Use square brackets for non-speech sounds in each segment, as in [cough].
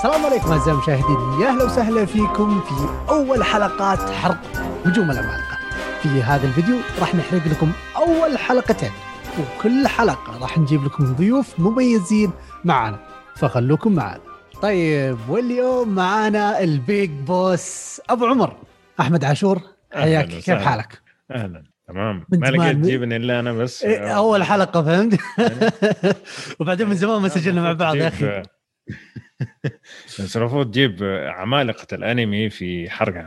السلام عليكم أعزائي المشاهدين. يا أهلا وسهلا فيكم في أول حلقات حرق هجوم العمالقه في هذا الفيديو راح نحرق لكم أول حلقتين وكل حلقة راح نجيب لكم ضيوف مميزين معنا فخلوكم معنا طيب واليوم معانا البيج بوس أبو عمر. أحمد عاشور حياك كيف. حالك؟ أهلا تمام. ما. لقيت تجيبني إلا أنا بس؟ إيه، أول حلقة فهمت؟ [laughs] وبعدين من زمان ما سجلنا مع بعض يا أخي؟ [laughs] بس المفروض تجيب عمالقة الأنمي في حرق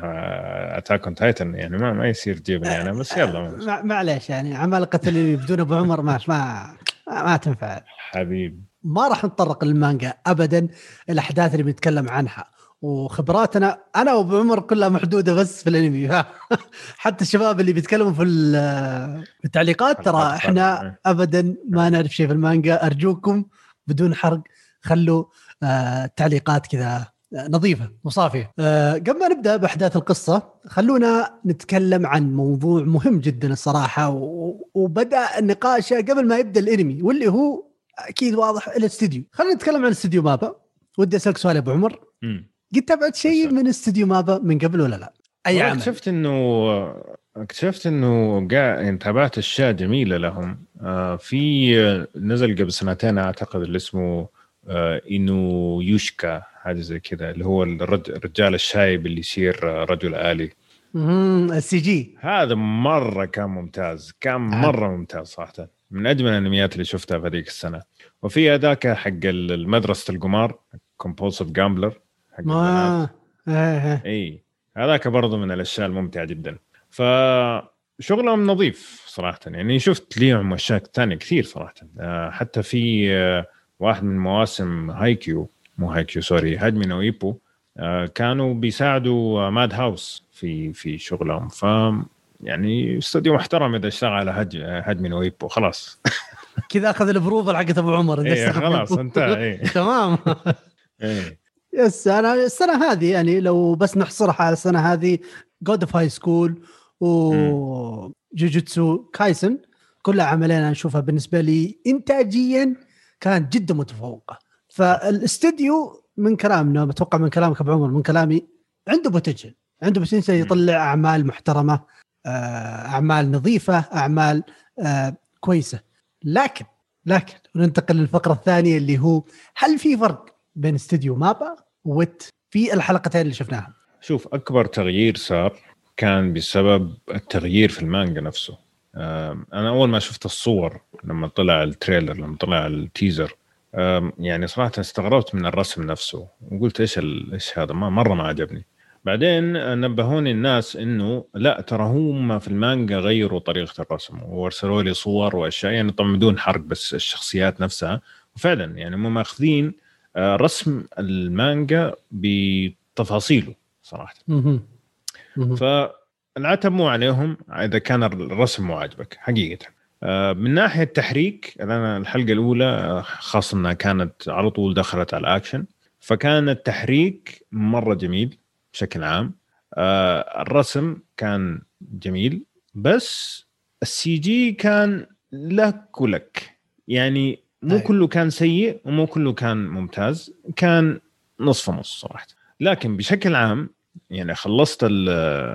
Attack on Titan يعني ما ما يصير تجيبني أنا بس يلا مع- معليش يعني عمالقة اللي بدون أبو عمر ما ما ما تنفع. حبيب. ما راح نتطرق للمانجا ابدا الأحداث اللي بنتكلم عنها. وخبراتنا أنا وأبو عمر كلها محدودة بس في الأنمي. [laughs] حتى الشباب اللي بيتكلموا في ال- في التعليقات ترى إحنا. ابدا ما نعرف شيء في المانجا. أرجوكم بدون حرق خلوا آه، التعليقات كذا نظيفة وصافيه. آه، قبل ما نبدأ بأحداث القصة خلونا نتكلم عن موضوع مهم جدا الصراحة و- وبدأ النقاش قبل ما يبدأ الأنمي واللي هو أكيد واضح الاستديو. خلينا نتكلم عن استديو مابا. ودي أسألك سؤال يا أبو عمر،. قد تابعت شيء. من استديو مابا من قبل ولا لا؟ والله عمل؟ اكتشفت إنه اكتشفت إنه قاعد يعني تابعت أشياء جميلة لهم آه، في آه، نزل قبل سنتين أعتقد اللي اسمه آه، إنوياشيكي حاجة زي كذا اللي هو الرج- الرجال الشايب اللي يصير آه، رجل آلي. ال CG. هذا مرة كان ممتاز كان مرة ممتاز صراحة. من أجمل الأنميات اللي شفتها في هذيك السنة. وفي هذاك حق المدرسة القمار compulsive gambler حق. ما. إي. هذاك برضه من الأشياء الممتعة جدا. فشغلهم نظيف صراحة. يعني شفت ليهم أشياء ثانية كثير صراحة. آه، حتى في آه، واحد من مواسم هايكيو مو هايكيو sorry هاجمي نو إيبو آه، كانوا بيساعدوا ماد هاوس في في شغلهم ف يعني استوديو محترم إذا اشتغل على هج هجمي نو إيبو خلاص [laughs] كذا أخذ ال approval حقت أبو عمر يستخدم خلاص. انتهى إيه. [laughs] تمام [laughs] إيه. yes أنا السنة هذه يعني لو بس نحصرها على السنة هذه God of High School و جوجوتسو كايسن كلها عملين أنا اشوفها بالنسبة لي انتاجيا كانت جدا متفوقه فالاستديو من كلامنا بتوقع من كلامك أبو عمر من كلامي عنده potential عنده potential يطلع أعمال محترمة آه، أعمال نظيفة أعمال آه، كويسة. لكن لكن ننتقل للفقرة الثانية اللي هو هل في فرق بين استديو مابا وويت في الحلقتين اللي شفناها شوف أكبر تغيير صار كان بسبب التغيير في المانجا نفسه. أنا أول ما شفت الصور لما طلع ال trailer لما طلع ال teaser يعني صراحة استغربت من الرسم نفسه وقلت إيش إيش هذا؟ ما مرة ما عجبني. بعدين نبهوني الناس إنه لا ترى هم في المانجا غيروا طريقة الرسم وارسلوا لي صور وأشياء يعني طبعا بدون حرق بس الشخصيات نفسها. وفعلا يعني هم ماخذين آه، رسم المانجا بتفاصيله صراحة. مهم. مهم. فالعتب مو عليهم إذا كان الرسم مو عاجبك حقيقة آه، من ناحية تحريك أنا الحلقة الأولى آه، خاصة إنها كانت على طول دخلت على الأكشن فكان التحريك مرة جميل بشكل عام آه، الرسم كان جميل بس ال CG كان لك ولك يعني مو أيوة. كله كان سيء ومو كله كان ممتاز كان نصف نص صراحة لكن بشكل عام يعني خلصت ال-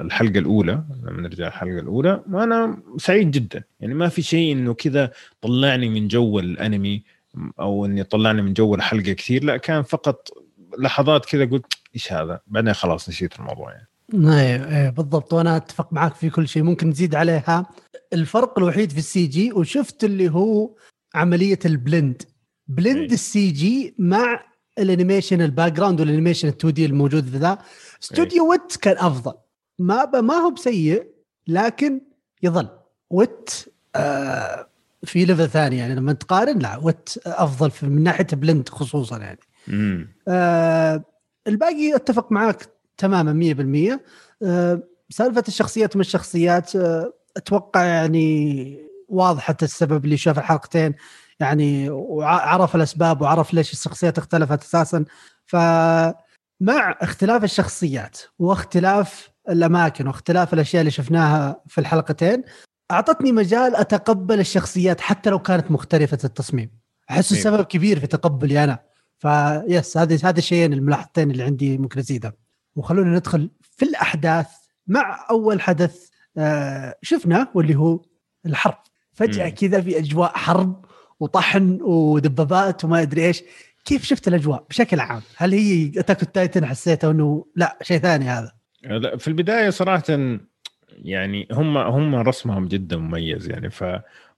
الحلقة الأولى لما نرجع الحلقة الأولى وأنا سعيد جدا. يعني ما في شيء إنه كذا طلعني من جو الأنمي أو إني طلعني من جو الحلقة كثير لا كان فقط لحظات كذا قلت إيش هذا؟ بعدين خلاص نسيت الموضوع يعني. إيه إيه بالضبط. وأنا أتفق معك في كل شيء. ممكن نزيد عليها. الفرق الوحيد في ال CG وشفت اللي هو عملية ال blend. blend أي. ال CG مع ال animation ال background وال animation ال 2D الموجود في ذا. استوديو ويت كان أفضل. ما ما هو بسيء لكن يظل. ويت آه في level ثاني يعني لما تقارن لا ويت أفضل في من ناحية blend خصوصا يعني. آه الباقي أتفق معاك تماما 100% آه سالفة الشخصيات من الشخصيات آه أتوقع يعني واضحة السبب اللي شاف الحلقتين. يعني وعرف الأسباب وعرف ليش الشخصيات اختلفت أساسا. فمع اختلاف الشخصيات واختلاف الأماكن واختلاف الأشياء اللي شفناها في الحلقتين أعطتني مجال أتقبل الشخصيات حتى لو كانت مختلفة التصميم. أحس. السبب كبير في تقبلي أنا. ف yes هذه هذا الشيئين الملاحظتين اللي عندي ممكن أزيدها. وخلونا ندخل في الأحداث مع أول حدث آه شفنا واللي هو الحرب. فجأة كذا في أجواء حرب وطحن ودبابات وما أدري إيش. كيف شفت الأجواء بشكل عام؟ هل هي Attack Titan حسيته إنه ولا شيء ثاني هذا؟ لا في البداية صراحة يعني هم هم رسمهم جدا مميز يعني. ف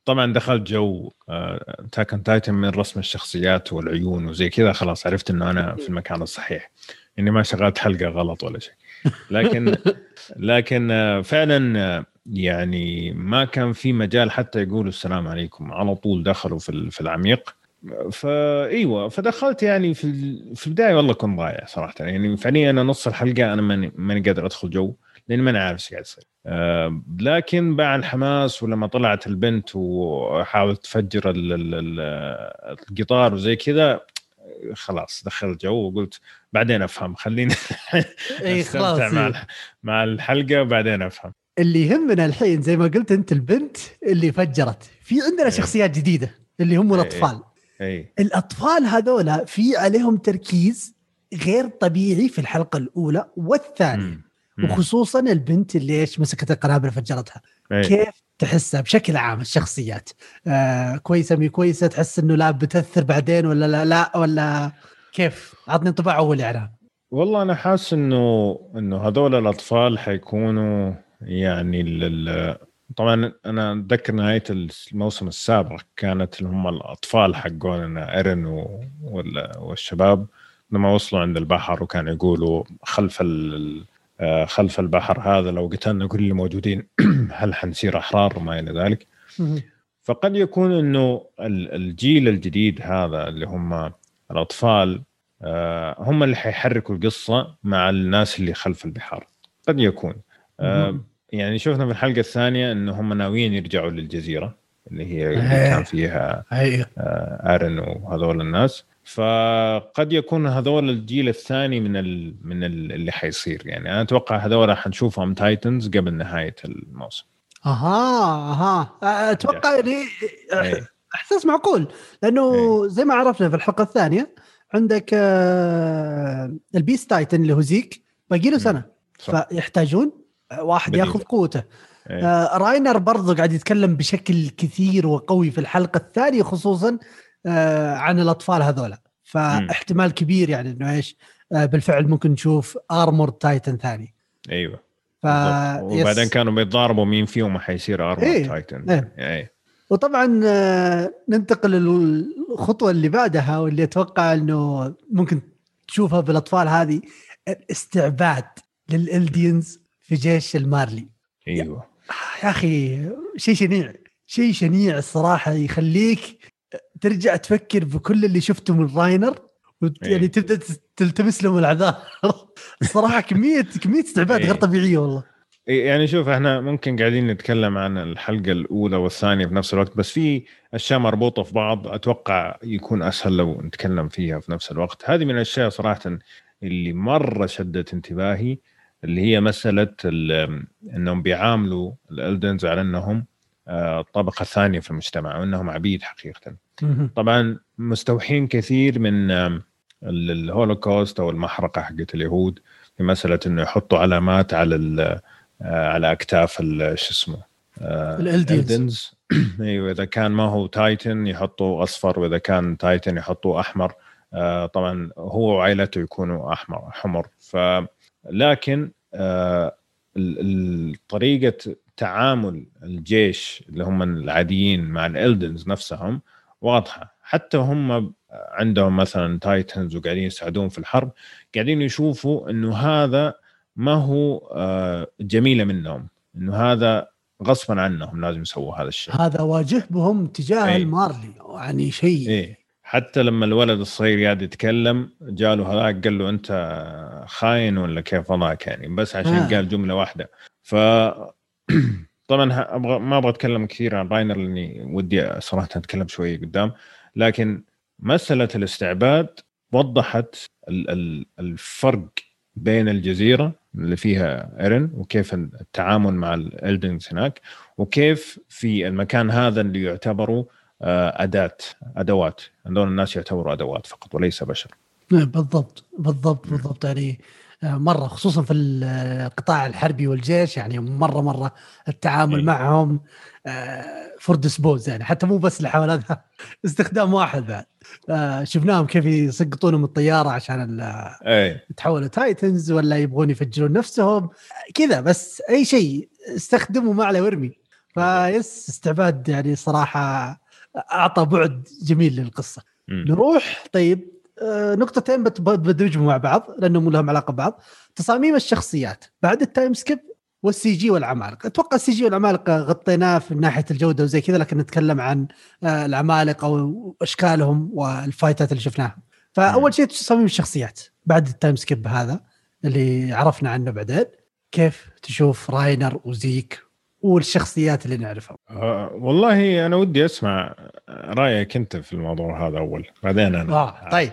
طبعا دخلت جو Attack Titan من رسم الشخصيات والعيون وزي كذا خلاص عرفت إنه أنا في المكان الصحيح. إني ما شغلت حلقة غلط ولا شيء. [laughs] لكن لكن آه، فعلا آه، يعني ما كان في مجال حتى يقولوا السلام عليكم. على طول دخلوا في في العميق. فايوه فدخلت يعني في في البداية والله كنت ضايع صراحة. يعني فعليا أنا نص الحلقة أنا ماني ماني قادر أدخل جو لأني ماني عارف إيش قاعد يصير. أه لكن مع الحماس ولما طلعت البنت وحاولت تفجر القطار وزي كذا خلاص دخلت جو وقلت بعدين أفهم خليني [laughs] اي خلاص مع إيه. مع الحلقة وبعدين أفهم. اللي يهمنا الحين زي ما قلت أنت البنت اللي فجرت. في عندنا أي. شخصيات جديدة اللي هم الأطفال. أي. الأطفال هذولا في عليهم تركيز غير طبيعي في الحلقة الأولى والثانية وخصوصا البنت اللي إيش مسكت القنابل فجرتها. أي. كيف تحسها بشكل عام الشخصيات؟ آه كويسة مي كويسة؟ تحس إنه لا بتأثر بعدين ولا لا؟ لا ولا كيف؟ عطني انطباع أول اعلان والله أنا حاسس إنه إنه هذول الأطفال حيكونوا يعني طبعا أنا أتذكر نهاية الموسم السابق كانت اللي هم الأطفال حقوننا إيرن والشباب لما وصلوا عند البحر وكانوا يقولوا خلف آه، خلف البحر هذا لو قتلنا كل اللي موجودين [clears throat] هل حنصير أحرار وما إلى ذلك؟ فقد يكون إنه الجيل الجديد هذا اللي هم الأطفال آه، هم اللي حيحركوا القصة مع الناس اللي خلف البحار. قد يكون. آه، يعني شفنا في الحلقة الثانية انه هم ناويين يرجعوا للجزيرة اللي هي اللي كان فيها إرين وهذول الناس. فقد يكون هذول الجيل الثاني من ال من ال اللي حيصير. يعني أنا أتوقع هذول حنشوفهم titans قبل نهاية الموسم. أها أها. أتوقع يعني إحساس معقول. لأنه زي ما عرفنا في الحلقة الثانية عندك آه، ال Beast Titan اللي هو زيك باقي له سنة. صح. فيحتاجون واحد بديل. ياخذ قوته أيه. آه راينر برضو قاعد يتكلم بشكل كثير وقوي في الحلقة الثانية خصوصا آه عن الأطفال هذولا فاحتمال كبير يعني إنه إيش آه بالفعل ممكن نشوف Armor Titan ثاني أيوه ف... وبعدين yes... كانوا بيتضاربوا مين فيهم حيصير Armor إيه. Titan إيه. إيه. وطبعا آه ننتقل للخطوة اللي بعدها واللي أتوقع إنه ممكن تشوفها بالأطفال هذه الاستعباد للألدينز في جيش المارلي. أيوه. يا أخي شيء شنيع شيء شنيع الصراحة يخليك ترجع تفكر بكل اللي شفته من راينر يعني أيه. تبدا تلتمس لهم العذار [laughs] الصراحة كمية كمية استعباد غير طبيعية والله. يعني شوف إحنا ممكن قاعدين نتكلم عن الحلقة الأولى والثانية في نفس الوقت بس في أشياء مربوطة في بعض أتوقع يكون أسهل لو نتكلم فيها في نفس الوقت. هذه من الأشياء صراحة اللي مرة شدت انتباهي. اللي هي مسألة إنهم بيعاملوا ال Eldians على إنهم الطبقه آه، الثانية في المجتمع وانهم عبيد حقيقة. طبعا مستوحين كثير من الهولوكوست أو المحرقة حقت اليهود في مساله إنه يحطوا علامات على آه، على أكتاف شو اسمه آه، ال Eldians. [clears throat] أيوه إذا كان ما هو titan يحطوا أصفر وإذا كان titan يحطوا أحمر. طبعا هو وعائلته يكونوا أحمر حمر. ف لكن آه، طريقة تعامل الجيش اللي هم العاديين مع الإلدنز نفسهم واضحة حتى هم عندهم مثلا تايتنز وقاعدين يساعدون في الحرب قاعدين يشوفوا إنه هذا ما هو آه، جميلة منهم إنه هذا غصبا عنهم لازم يسووا هذا الشيء هذا واجه بهم تجاه أي. المارلي يعني شيء إيه. حتى لما الولد الصغير قاعد يتكلم جاله هذاك قال له أنت خاين ولا كيف وضعك يعني؟ بس عشان آه. قال جملة واحدة. ف [clears throat] طبعا أبغى ما أبغى أتكلم كثير عن راينر لأني ودي صراحة أتكلم شوية قدام. لكن مسألة الاستعباد وضحت الفرق بين الجزيرة اللي فيها إيرن وكيف التعامل مع الالدنز هناك وكيف في المكان هذا اللي يعتبروا آه، أداة أدوات. هذول الناس يعتبروا أدوات فقط وليس بشر. بالضبط بالضبط بالضبط. يعني آه، مرة خصوصا في القطاع الحربي والجيش يعني مرة مرة التعامل إيه. معهم for dispose يعني حتى مو بس الحيوانات [laughs] استخدام واحد بعد. آه، شفناهم كيف يسقطونهم الطيارة عشان إيه. يتحولوا titans ولا يبغون يفجرون نفسهم. كذا بس أي شيء استخدموا ما عليه وارمي ف yes استعباد يعني صراحة أعطى بعد جميل للقصة. م. نروح طيب آه، نقطتين بدمجهم مع بعض لأنهم لهم علاقة ببعض. تصاميم الشخصيات. بعد ال time skip وال CG والعمالقة. أتوقع ال CG والعمالقة غطيناه في ناحية الجودة وزي كذا لكن نتكلم عن آه، العمالقة وأشكالهم وال fight ات اللي شفناها. فأول شيء تصاميم الشخصيات. بعد ال time skip هذا اللي عرفنا عنه بعدين كيف تشوف راينر وزيك والشخصيات اللي نعرفها. أه والله أنا ودي أسمع رأيك أنت في الموضوع هذا أول بعدين أنا آه طيب.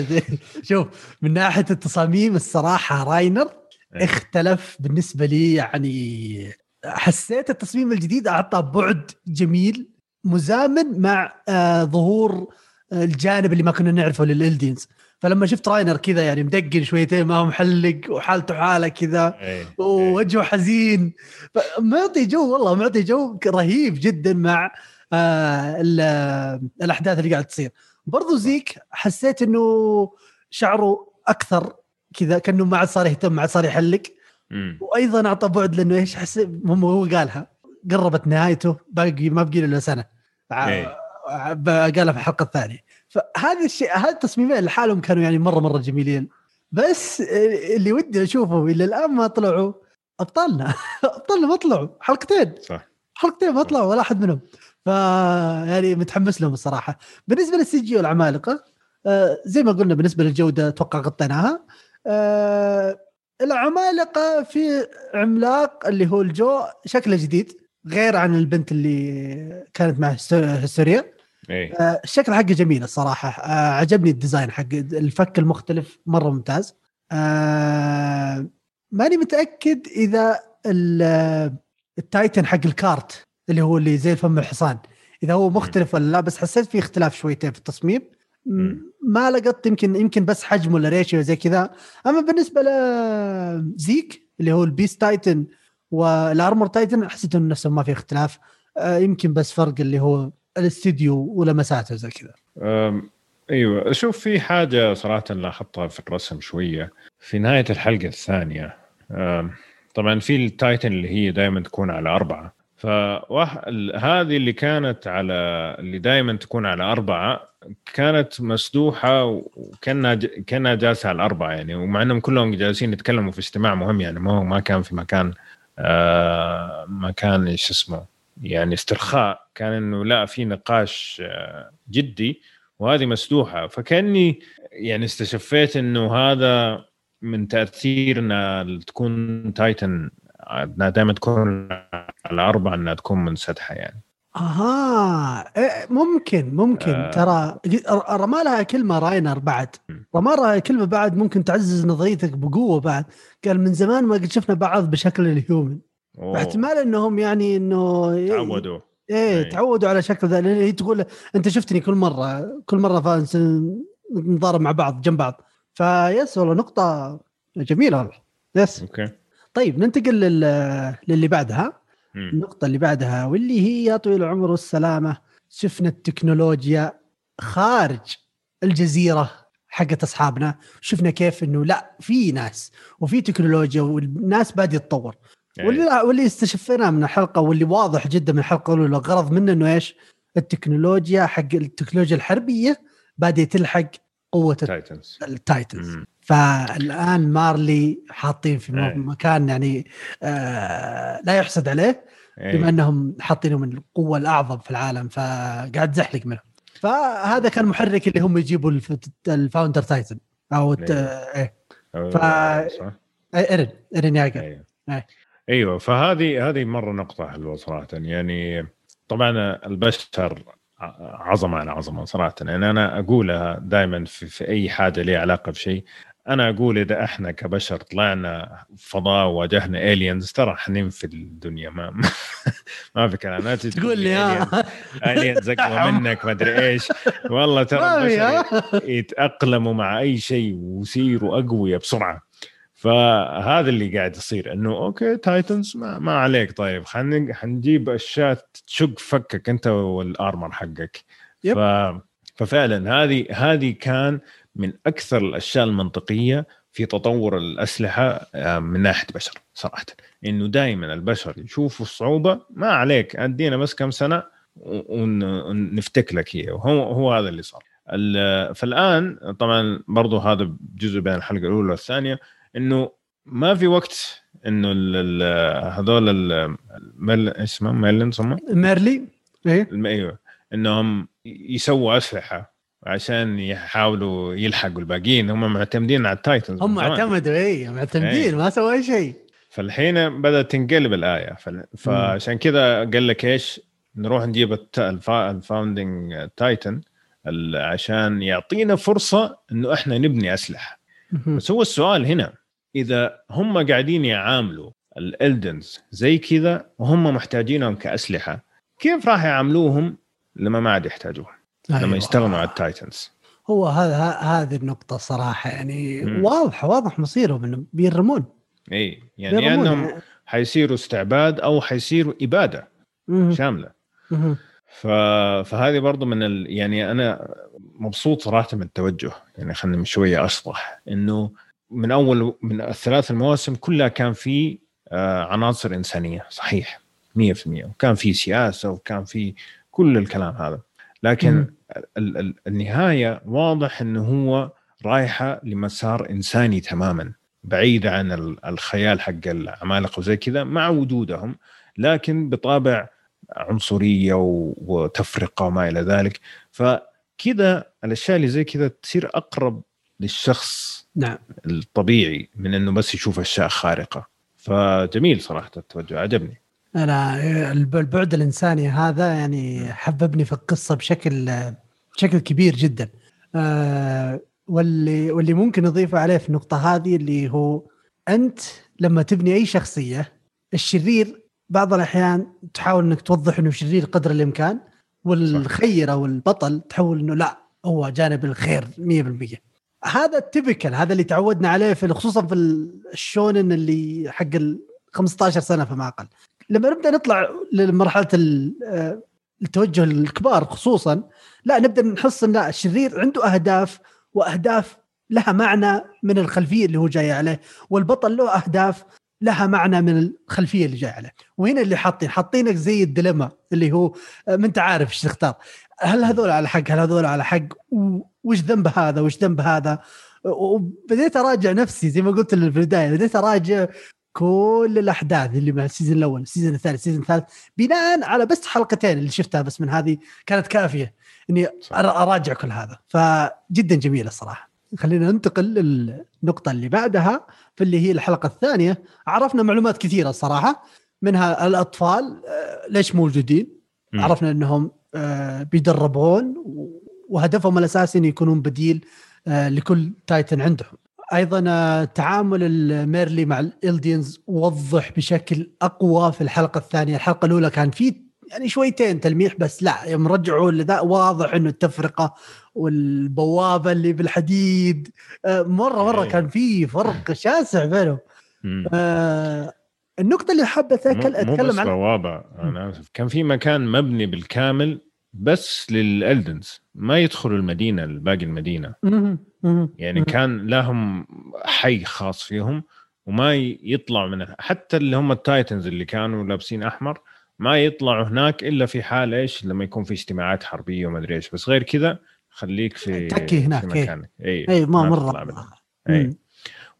[laughs] شوف من ناحية التصاميم الصراحة راينر إيه. اختلف بالنسبة لي يعني حسيت التصميم الجديد أعطى بعد جميل مزامن مع آه ظهور الجانب اللي ما كنا نعرفه للإلدينز. فلما شفت راينر كذا يعني مدقن شويتين ما هو محلق وحالته حالة كذا إيه، ووجهه حزين. معطي جو والله معطي جو رهيب جدا مع آه الأحداث اللي قاعد تصير. برضو زيك حسيت إنه شعره أكثر كذا كأنه ما عاد صار يهتم ما عاد صار يحلق. وأيضا أعطى بعد لأنه إيش حس هو قالها قربت نهايته باقي ما بقي له سنة. إيه. قالها في الحلقة الثانية. فهذا الشيء هذا التصميمين لحالهم كانوا يعني مره مرة جميلين. بس اللي ودي أشوفه إلى الآن ما طلعوا أبطالنا. [laughs] أبطالنا ما طلعوا. حلقتين. صح. حلقتين ما طلعوا ولا أحد منهم. ف يعني متحمس لهم الصراحة. بالنسبة للسي جي والعمالقة آه زي ما قلنا بالنسبة للجودة أتوقع غطيناها. آه العمالقة في عملاق اللي هو الجو شكله جديد غير عن البنت اللي كانت مع هستوريا. إيه. آه الشكل حقه جميل الصراحة. آه عجبني ال design حق الفك المختلف مرة ممتاز. آه ماني متأكد إذا ال titan حق ال Cart اللي هو اللي زي فم الحصان إذا هو مختلف ولا لا بس حسيت في اختلاف شويتين في التصميم. ما لقطت يمكن يمكن بس حجم ولا ratio زي كذا. أما بالنسبة لزيك اللي هو ال Beast Titan وال Armor Titan حسيت إنه نفسه ما في اختلاف. آه، يمكن بس فرق اللي هو الاستديو ولمساته زي كذا؟ أيوه. شوف في حاجة صراحة لاحظتها في الرسم شوية. في نهاية الحلقة الثانية طبعا في ال titan اللي هي دائما تكون على أربعة. فهذه اللي كانت على اللي دائما تكون على أربعة كانت مسدوحة وكأنها كأنها جالسة على الأربعة يعني. ومع أنهم كلهم جالسين يتكلموا في اجتماع مهم يعني. ما ما كان في مكان آه مكان إيش اسمه يعني استرخاء كان إنه لا في نقاش آه جدي وهذه مسدوحه فكأني يعني استشفيت إنه هذا من تاثير انها تكون تايتن انها دائما تكون على أربعة إنها تكون منسدحة يعني. آها إيه، ممكن ممكن. آه. ترى رمى لها كلمة راينر بعد. رمى لها كلمة بعد ممكن تعزز نظريتك بقوة بعد. قال من زمان ما قد شفنا بعض بشكل ال human. احتمال إنهم يعني إنه تعودوا. إيه, إيه. تعودوا على شكل ذا هي تقول أنت شفتني كل مرة كل مرة نضارب مع بعض جنب بعض. ف yes والله نقطة جميلة والله. yes. okay. طيب ننتقل لل... للي بعدها. النقطة اللي بعدها واللي هي يا طويل العمر والسلامة شفنا التكنولوجيا خارج الجزيرة حقت أصحابنا. شفنا كيف إنه لا في ناس وفي تكنولوجيا والناس بادي تتطور واللي واللي استشفيناه من الحلقة واللي واضح جدا من الحلقة الأولى الغرض منه إنه إيش؟ التكنولوجيا حق التكنولوجيا الحربية باديه تلحق قوة ال titans. ال titans فالآن مارلي حاطين في أيه. مكان يعني آه لا يحسد عليه أيه. بما إنهم حاطينه من القوة الأعظم في العالم فقاعد زحلق منهم. فهذا كان محرك اللي هم يجيبوا الفاوندر تايتن أو إيه. ف إيرن إيرن ياجر. أيوه فهذه هذه مرة نقطة حلوة صراحة. يعني طبعا البشر عظمة على عظمة صراحة. يعني أنا أقولها دائما في, في أي حاجة لي علاقة بشيء. أنا أقول إذا إحنا كبشر طلعنا فضاء وواجهنا aliens ترى حننفي الدنيا. ما [laughs] ما في كلام. لا تقول لي aliens [laughs] أقوى منك ما أدري إيش. والله ترى البشر يتأقلموا مع أي شيء ويصيروا أقوياء بسرعة. فهذا اللي قاعد يصير إنه okay titans ما, ما عليك. طيب خلينا حنجيب أشياء تشق فكك أنت وال armor حقك. ف... ففعلا هذه هذه كان من أكثر الأشياء المنطقية في تطور الأسلحة آه، من ناحية البشر صراحة. إنه دائما البشر يشوفوا الصعوبة ما عليك أدينا بس كم سنة ونفتك لك هي وهو هو هذا اللي صار. فالآن طبعا برضو هذا جزء بين الحلقة الأولى والثانية. إنه ما في وقت إنه هذول المل اسمهم ميلنز هم مارلي. إيه. أيوه. إنهم يسووا أسلحة عشان يحاولوا يلحقوا الباقيين. هم معتمدين على ال titans هم اعتمدوا اي معتمدين أيه. ما سووا أي شيء. فالحين بدأت تنقلب الآية. فعشان كذا قال لك إيش؟ نروح نجيب ال founding titan عشان يعطينا فرصة إنه إحنا نبني أسلحة. بس هو السؤال هنا إذا هم قاعدين يعاملوا ال Eldians زي كذا وهم محتاجينهم كأسلحة كيف راح يعاملوهم لما ما عاد يحتاجوهم أيوة. لما يستغنوا عن ال titans هو هذا هذه النقطة صراحة يعني مم. واضحة واضح مصيرهم إنهم بيرمون إي يعني يا انهم حيصيروا استعباد أو حيصيروا إبادة مم. شاملة مم. ف... فهذه برضو من ال... يعني أنا مبسوط صراحة من التوجه يعني خلينا شوية أشطح إنه من أول من الثلاث المواسم كلها كان في آه، عناصر إنسانية صحيح 100% وكان في سياسة وكان في كل الكلام هذا لكن ال ال النهاية واضح إنه هو رايحة لمسار إنساني تماما بعيد عن الخيال حق العمالقة وزي كذا مع وجودهم لكن بطابع عنصرية وتفرقة وما إلى ذلك. فكذا الأشياء اللي زي كذا تصير أقرب للشخص نعم. الطبيعي من إنه بس يشوف أشياء خارقة. فجميل صراحة التوجه عجبني. أنا البعد الإنساني هذا يعني حببني في القصة بشكل بشكل كبير جدا. آه واللي واللي ممكن نضيفه عليه في النقطة هذه اللي هو أنت لما تبني أي شخصية الشرير بعض الأحيان تحاول إنك توضح إنه شرير قدر الإمكان والخير أو البطل تحول إنه لا هو جانب الخير 100% هذا التبكل هذا اللي تعودنا عليه في خصوصا في الشونن اللي حق ال 15 سنة فما أقل. لما نبدأ نطلع لمرحلة آه، التوجه الكبار خصوصا لا نبدأ نحس إن الشرير عنده أهداف وأهداف لها معنى من الخلفية اللي هو جاي عليه والبطل له أهداف لها معنى من الخلفية اللي جاي عليه وهنا اللي حاطين؟ حاطينك زي الدلما اللي هو آه، ما انت عارف إيش تختار. هل هذول على حق؟ هل هذول على حق؟ وش ذنب هذا؟ وش ذنب هذا؟ وبديت أراجع نفسي زي ما قلت في البدايه بديت أراجع كل الأحداث اللي مع ال season الأول ال season الثالث ال season الثالث. بناء على بس حلقتين اللي شفتها بس من هذه كانت كافية إني أراجع كل هذا. فجدا جميلة الصراحه خلينا ننتقل للنقطة اللي بعدها في اللي هي الحلقة الثانية. عرفنا معلومات كثيرة الصراحة منها الأطفال آه، ليش موجودين؟ عرفنا أنهم آه، بيدربون وهدفهم الأساسي انه يكونون بديل آه، لكل titan عندهم. أيضا تعامل المارلي مع ال Eldians وضح بشكل أقوى في الحلقة الثانية. الحلقة الأولى كان في يعني شويتين تلميح بس لا يوم رجعوا لذا واضح إنه التفرقة والبوابة اللي بالحديد مرة مرة إيه. كان في فرق شاسع بينهم. آه النقطة اللي حابه أتكلم عنها بوابة أنا آسف. كان في مكان مبني بالكامل بس لل Eldians ما يدخلوا المدينة باقي المدينة. يعني كان لهم حي خاص فيهم وما يطلعوا من حتى اللي هم ال titans اللي كانوا لابسين أحمر ما يطلعوا هناك إلا في حال إيش؟ لما يكون في اجتماعات حربية وما أدري إيش. بس غير كذا خليك في تكي هناك في مكانك. اي اي ما مرة. اي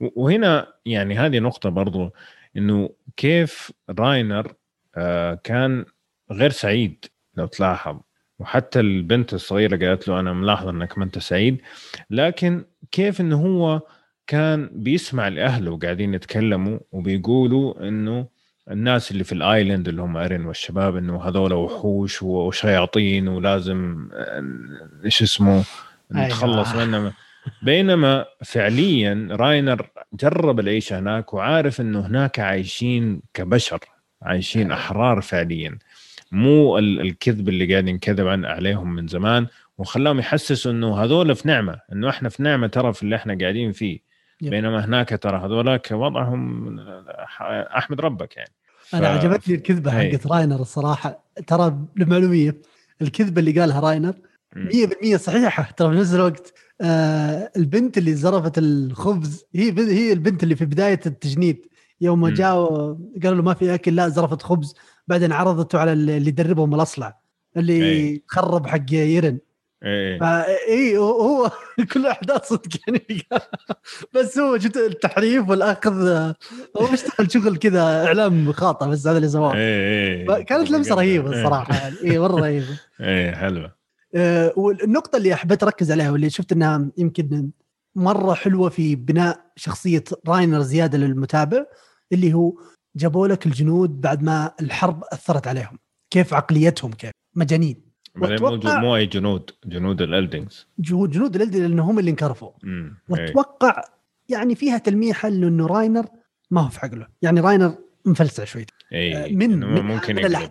وهنا يعني هذه نقطة برضو إنه كيف راينر آه كان غير سعيد لو تلاحظ. وحتى البنت الصغيرة قالت له أنا ملاحظ إنك ما أنت سعيد. لكن كيف إنه هو كان بيسمع لأهله وقاعدين يتكلموا وبيقولوا إنه الناس اللي في الآيلاند اللي هم أرين والشباب إنه هذول وحوش وشياطين ولازم إيش اسمه أيوة. نتخلص أيوة. منهم بينما فعليا راينر جرب العيشه هناك وعارف إنه هناك عايشين كبشر عايشين أحرار فعليا مو الكذب اللي قاعد ينكذب عن عليهم من زمان وخلاهم يحسسوا إنه هذول في نعمة إنه إحنا في نعمة ترى في اللي إحنا قاعدين فيه بينما هناك ترى هذولاك وضعهم أحمد ربك يعني. ف... أنا عجبتني الكذبة حقت راينر الصراحة. ترى للمعلوميه الكذبة اللي قالها راينر 100% صحيحة. ترى في نفس الوقت آه البنت اللي زرفت الخبز هي هي البنت اللي في بداية التجنيد. يوم جاءوا قالوا له ما في أكل لا زرفت خبز. بعدين عرضته على اللي يدربهم الأصلع اللي أي. خرب حق يرن إيه. اي هو [laughs] كل أحداث صدق يعني. [laughs] بس هو جد التحريف والأخذ هو بيشتغل شغل كذا إعلام خاطئ بس هذا اللي سواه. إيه إيه. كانت لمسة رهيبة الصراحة يعني. اي مرة رهيبة. إيه حلوة. آه والنقطة اللي حبيت أركز عليها واللي شفت إنها يمكن مرة حلوة في بناء شخصية راينر زيادة للمتابع اللي هو جابوا لك الجنود بعد ما الحرب أثرت عليهم. كيف عقليتهم كيف مجانين. وأتوقع مو اي جنود جنود ال Eldians جنود جنود ال Eldians لأن هم اللي انكرفوا. وأتوقع يعني فيها تلميحه إنه راينر ما هو في عقله. يعني راينر مفلسع شوي. اي من, من ممكن يقلب.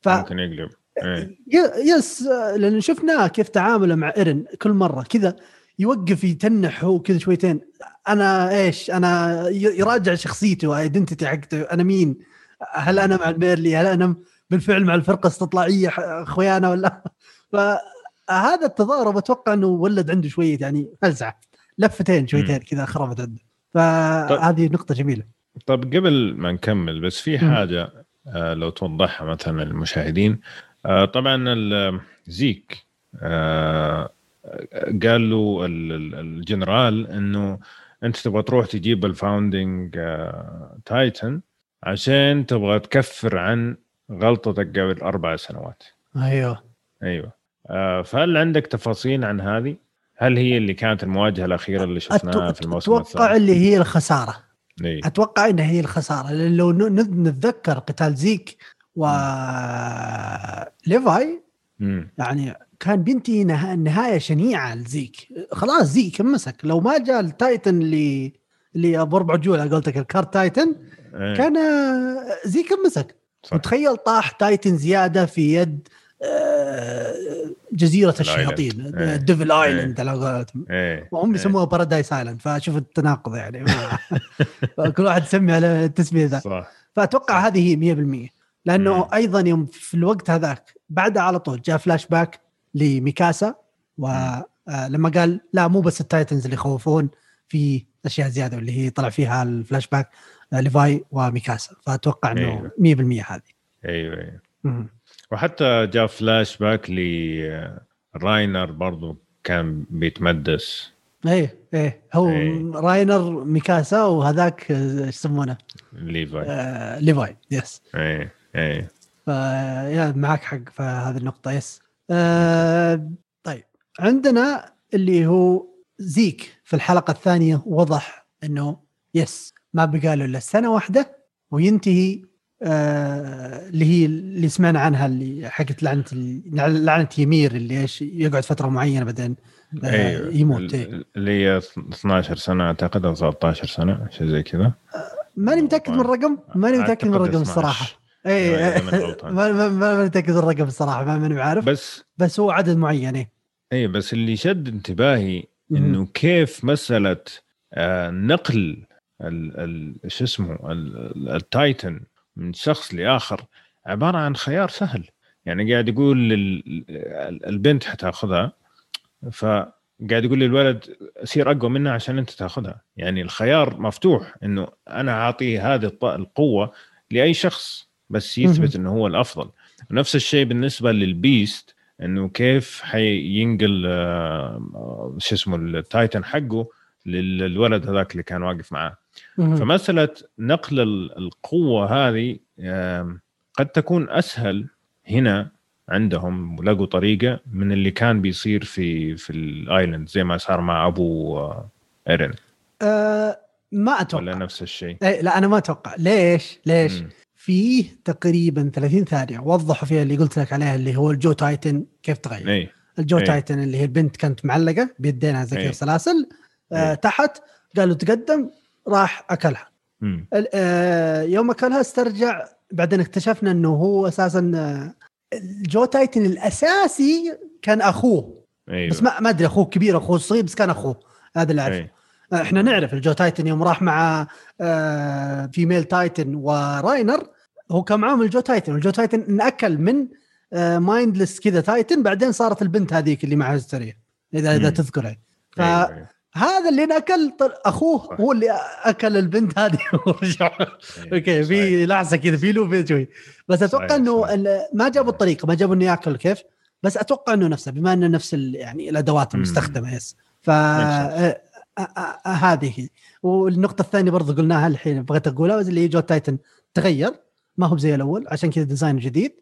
ف... ممكن يقلب. أي. yes لأن شفناه كيف تعامله مع إيرن كل مرة. كذا يوقف يتنح هو كذا شويتين. أنا إيش أنا يراجع شخصيته و identity حقته. أنا مين؟ هل أنا مع المارلي هل أنا بالفعل مع الفرقة استطلاعيه أخويانا ولا؟ فهذا التضارب أتوقع إنه ولد عنده شوية يعني فلسعة. لفتين شويتين كذا خربت عنده. فهذه طيب. نقطة جميلة. طيب قبل ما نكمل بس في حاجة آه لو توضحها مثلا للمشاهدين. آه طبعا زيك آه قال له الجنرال إنه أنت تبغى تروح تجيب ال founding titan آه، عشان تبغى تكفر عن غلطتك قبل أربع سنوات. أيوه. أيوه. آه فهل عندك تفاصيل عن هذه؟ هل هي اللي كانت المواجهة الأخيرة اللي شفناها في الموسم أتوقع اللي هي الخسارة. أي. أتوقع انها هي الخسارة. لأن لو نتذكر قتال زيك و ليفاي يعني كان بينتهي نهاية شنيعة لزيك. خلاص زيك مسك لو ما جاء ال titan اللي اللي أبو أربع رجول قلت ال cart titan أيه. كان زيك مسك وتخيل طاح titan زيادة في يد آه، جزيرة الشياطين إيه. devil island على قولتهم. إيه. وهم يسموها Paradise island فشوف التناقض يعني [laughs] كل واحد يسمي على التسمية ذا. صح. فأتوقع هذه هي 100% لأنه أيضا يوم في الوقت هذاك بعدها على طول جاء فلاش باك لميكاسا ولما آه، قال لا مو بس ال titans اللي يخوفون في أشياء زيادة اللي هي طلع فيها الفلاش باك آه، ليفاي وميكاسا فأتوقع إنه أيوة. 100% هذه. أيوه أيوه. وحتى جاء فلاش باك لراينر برضو كان بيتمدس. إيه إيه. هو أيه. راينر ميكاسا وهذاك إيش يسمونه؟ ليفاي. آه ليفاي yes. إيه إيه. yeah معك حق في هذه النقطة yes. آه طيب. عندنا اللي هو زيك في الحلقة الثانية وضح إنه يس ما بقى له إلا سنة واحدة وينتهي آه اللي هي اللي سمعنا عنها اللي حقت لعنة لعنة يمير اللي إيش يقعد فترة معينة بعدين آه أيوه. يموت. إيه. اللي هي 12 سنة أعتقد أو 13 سنة شيء زي كذا. آه ماني متأكد من الرقم ماني متأكد من الرقم الصراحة. اي [laughs] ما ما ما متأكد من الرقم الصراحة ما ماني عارف. بس بس هو عدد معين اي اي بس اللي شد انتباهي إنه كيف مسألة آه نقل شو اسمه ال titan من شخص لآخر عبارة عن خيار سهل. يعني قاعد يقول البنت حتاخذها فقاعد يقول للولد سير أقوى منها عشان أنت تاخذها. يعني الخيار مفتوح إنه أنا أعطي هذه القوة لأي شخص بس يثبت إنه هو الأفضل. نفس الشيء بالنسبة لل beast إنه كيف حينقل آه، شو اسمه ال titan حقه للولد هذاك اللي كان واقف معاه. فمسألة نقل القوة هذه قد تكون أسهل هنا عندهم ولقوا طريقة من اللي كان بيصير في في ال island زي ما صار مع أبو آه، ايرن أه ما أتوقع ولا نفس الشيء أي لا أنا ما أتوقع ليش ليش مم. فيه تقريبا 30 ثانية وضحوا فيها اللي قلت لك عليها اللي هو ال jaw titan كيف تغير أي. ال jaw إيه. titan اللي هي البنت كانت معلقة بيدينها زي إيه. كذا سلاسل آه إيه. تحت قالوا تقدم راح أكلها. آه، يوم أكلها استرجع بعدين اكتشفنا إنه هو أساسا آه، ال jaw titan الأساسي كان أخوه. أيوه. بس ما ما أدري أخوه كبير أخوه صغير بس كان أخوه. هذا اللي أعرفه. إيه. آه، إحنا نعرف ال jaw titan يوم راح مع آه، female titan وراينر هو كان معاهم ال jaw titan. وال jaw titan انأكل من mindless كذا titan بعدين صارت البنت هذيك اللي معها هستيريا اذا إذا مم. تذكر يعني. أيوة، أيوة. اللي انأكل طل- أخوه. هو اللي أكل البنت هذه [laughs] ورجع أيوة. okay في لحظة كذا في له شوي بس أتوقع إنه ما جابوا الطريقة ما جابوا إنه يأكل كيف بس أتوقع إنه نفسه بما إنه نفس يعني الأدوات. المستخدمة yes ف هذه هي والنقطة الثانية برضو قلناها الحين بغيت أقولها بس اللي هي jaw titan تغير ما هو زي الأول عشان كذا design جديد.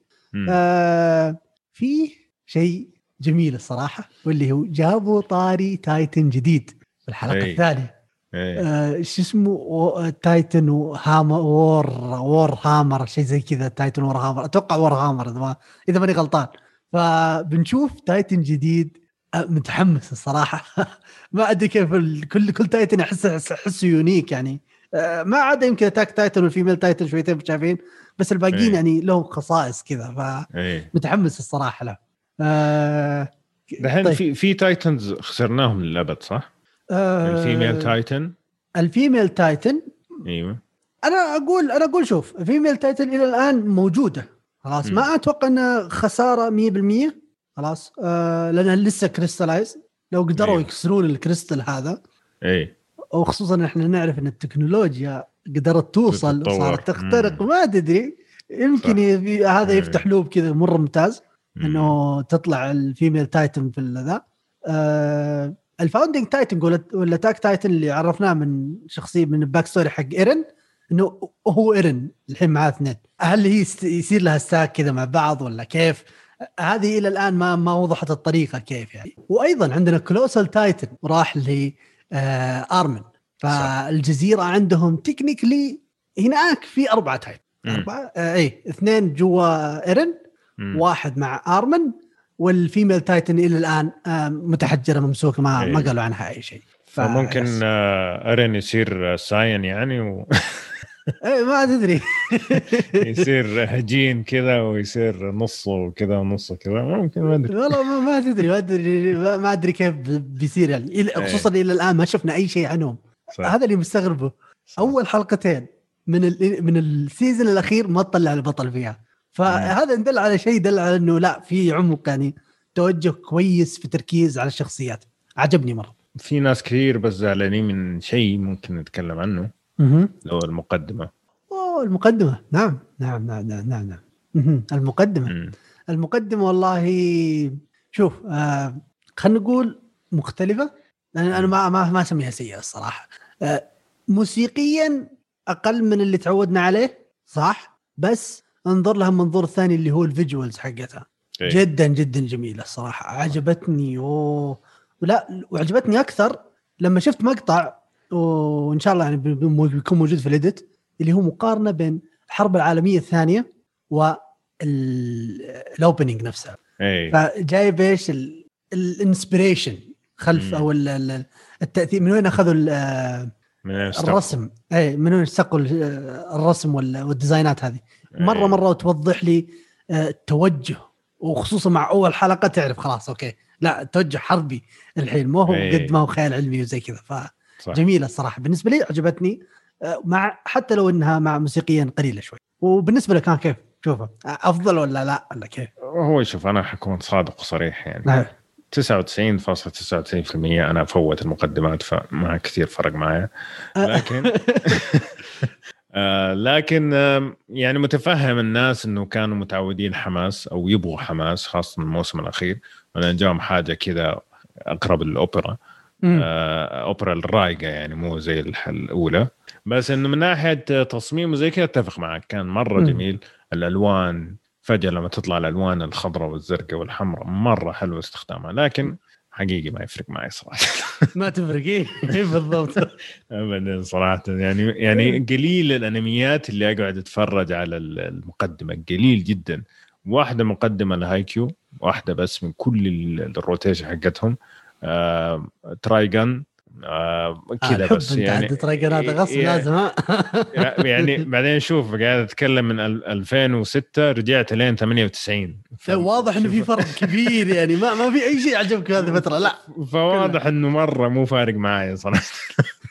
آه في شيء جميل الصراحة واللي هو جابوا طاري titan جديد في الحلقة أي. الثانية إيه. آه شو اسمه titan وهام war war hammer شيء زي كذا titan war hammer أتوقع war hammer إذا ما إذا ماني غلطان فبنشوف titan جديد آه، متحمس الصراحة [laughs] ما أدري كيف كل كل titan احس احسه unique يعني آه، ما عدا يمكن attack titan وال female titan شويتين شايفين بس الباقيين إيه. يعني لهم خصائص كذا فمتحمس الصراحة له آه دحين طيب. في في titans خسرناهم للأبد صح؟ آه الفيميل تايتن الفيميل تايتن إيوه أنا أقول أنا أقول شوف female titan إلى الآن موجودة خلاص. ما أتوقع إنها خسارة 100% خلاص آه لأنها لسه crystallize لو قدروا أيوه. يكسرون الكريستال هذا إيه وخصوصا إحنا نعرف إن التكنولوجيا قدرت توصل. وصارت تخترق. ما تدري يمكن. يبي- هذا أيوه. يفتح loop كذا مره ممتاز مم. إنه تطلع ال female titan في ذا آه ال founding titan ولا attack titan اللي عرفناه من شخصية من ال backstory حق ايرن إنه هو ايرن الحين معاه اثنين هل هي يصير لها stack كذا مع بعض ولا كيف؟ هذه إلى الآن ما ما وضحت الطريقة كيف يعني وأيضا عندنا colossal titan راح ل آه ارمن فالجزيرة عندهم technically هناك في أربعة titan. أربعة آه اي اثنين جوا ايرن. واحد مع ارمن وال female titan إلى الآن آه، متحجرة ممسوكة ما إيه. ما قالوا عنها أي شيء ف- فممكن yes. آه، ارن يصير آه، Saiyan يعني و... [laughs] إيه ما تدري [laughs] [laughs] يصير هجين كذا ويصير نصه كذا ونصه كذا ممكن ما أدري والله ما, تدري ما أدري ما أدري كيف بيصير يعني إيه. خصوصا إلى الآن ما شفنا أي شيء عنهم صح. هذا اللي مستغربه صح. أول حلقتين من من ال season الأخير ما تطلع البطل فيها فهذا دل على شيء دل على إنه لا في عمق يعني توجه كويس في تركيز على الشخصيات. عجبني مرة. في ناس كثير بس زعلانين من شيء ممكن نتكلم عنه. أها لو المقدمة. أوه المقدمة. نعم نعم نعم نعم نعم, نعم. المقدمة. مم. المقدمة والله شوف آه خلينا نقول مختلفة. لأن أنا ما ما ما أسميها سيئة الصراحة. آه موسيقيا أقل من اللي تعودنا عليه صح؟ بس انظر لها من منظور ثاني اللي هو الفيجوالز حقتها. إيه. جدا جدا جميلة الصراحة. عجبتني أوه. ولا وعجبتني أكثر لما شفت مقطع وان شاء الله يعني بي- بي- بيكون موجود في ال edit اللي هو مقارنة بين الحرب العالمية الثانية وال opening نفسها. إيه. فجايب إيش؟ ال inspiration خلف. أو ال- ال- التأثير. من وين أخذوا من؟ الرسم؟ اي من وين استقوا ال- الرسم وال- والديزاينات هذه؟ مره إيه. مرة توضح لي آه، التوجه وخصوصا مع أول حلقة تعرف خلاص okay لا توجه حربي الحين مو هو إيه. قد ما هو خيال علمي وزي كذا. فجميله الصراحة بالنسبة لي عجبتني آه، مع حتى لو إنها مع موسيقيا قليلة شوي وبالنسبة لك كان كيف؟ شوفه أفضل ولا لا ولا كيف؟ هو شوف أنا حكون صادق وصريح يعني نعم 99.99% أنا افوت المقدمات فما كثير فرق معي لكن [laughs] آه لكن آم، يعني متفهم الناس إنه كانوا متعودين حماس أو يبغوا حماس خاصة الموسم الأخير. ولا جاهم حاجة كذا أقرب للأوبرا. آه أوبرا الرايقة يعني مو زي الأولى. بس إنه من ناحية تصميم وزي كذا أتفق معك كان مرة مم. جميل. الألوان فجأة لما تطلع الألوان الخضراء والزرقاء والحمراء مرة حلو استخدامها. لكن حقيقي ما يفرق معي صراحة. [laughs] ما تفرق [laughs] إيه بالضبط. ابدا صراحة. يعني يعني قليل الأنميات اللي أقعد أتفرج على ال- المقدمة. قليل جدا. واحدة مقدمة لهايكيو واحدة بس من كل ال rotation حقتهم. آه ترايجن آه كذا آه بس يعني ترايجن هذا غصب لازم ها؟ [laughs] يعني بعدين شوف قاعد أتكلم من 2006 رجعت لين 98 واضح إنه في فرق كبير يعني ما ما في أي شيء عجبك في هذه الفترة لا [laughs] فواضح إنه مرة مو فارق معي صراحة.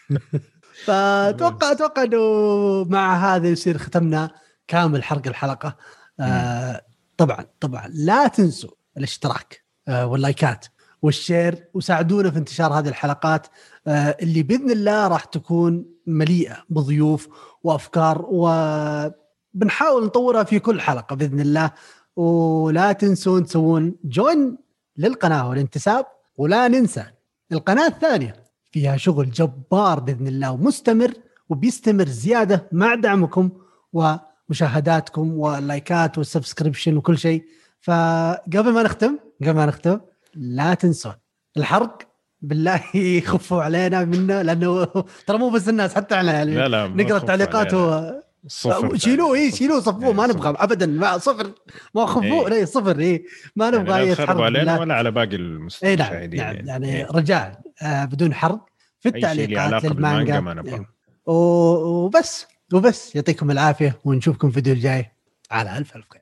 [laughs] فاتوقع أتوقع إنه مع هذا يصير ختمنا كامل حرق الحلقة. آه طبعا طبعا. لا تنسوا الاشتراك آه واللايكات. والشير وساعدونا في انتشار هذه الحلقات آه اللي بإذن الله راح تكون مليئة بضيوف وأفكار وبنحاول نطورها في كل حلقة بإذن الله. ولا تنسون تسوون join للقناة والانتساب ولا ننسى القناة الثانية فيها شغل جبار بإذن الله ومستمر وبيستمر زيادة مع دعمكم ومشاهداتكم واللايكات وال subscription وكل شيء. فقبل ما نختم قبل ما نختم لا تنسون. الحرق بالله [laughs] خفوا علينا منه لأنه ترى مو بس الناس حتى إحنا يعني لا لا نقرأ التعليقات و صفر شيلوه اي شيلوه صفوه ما نبغى ابدا ما صفر. ما خفوه اي صفر اي ما نبغى يعني يتحرق علينا ولا على باقي المستمعين اي نعم, نعم يعني, يعني رجاء آه بدون حرق في التعليقات للمانجا. ما نبغى. وبس وبس. يعطيكم العافية ونشوفكم في الفيديو الجاي. على ألف ألف خير.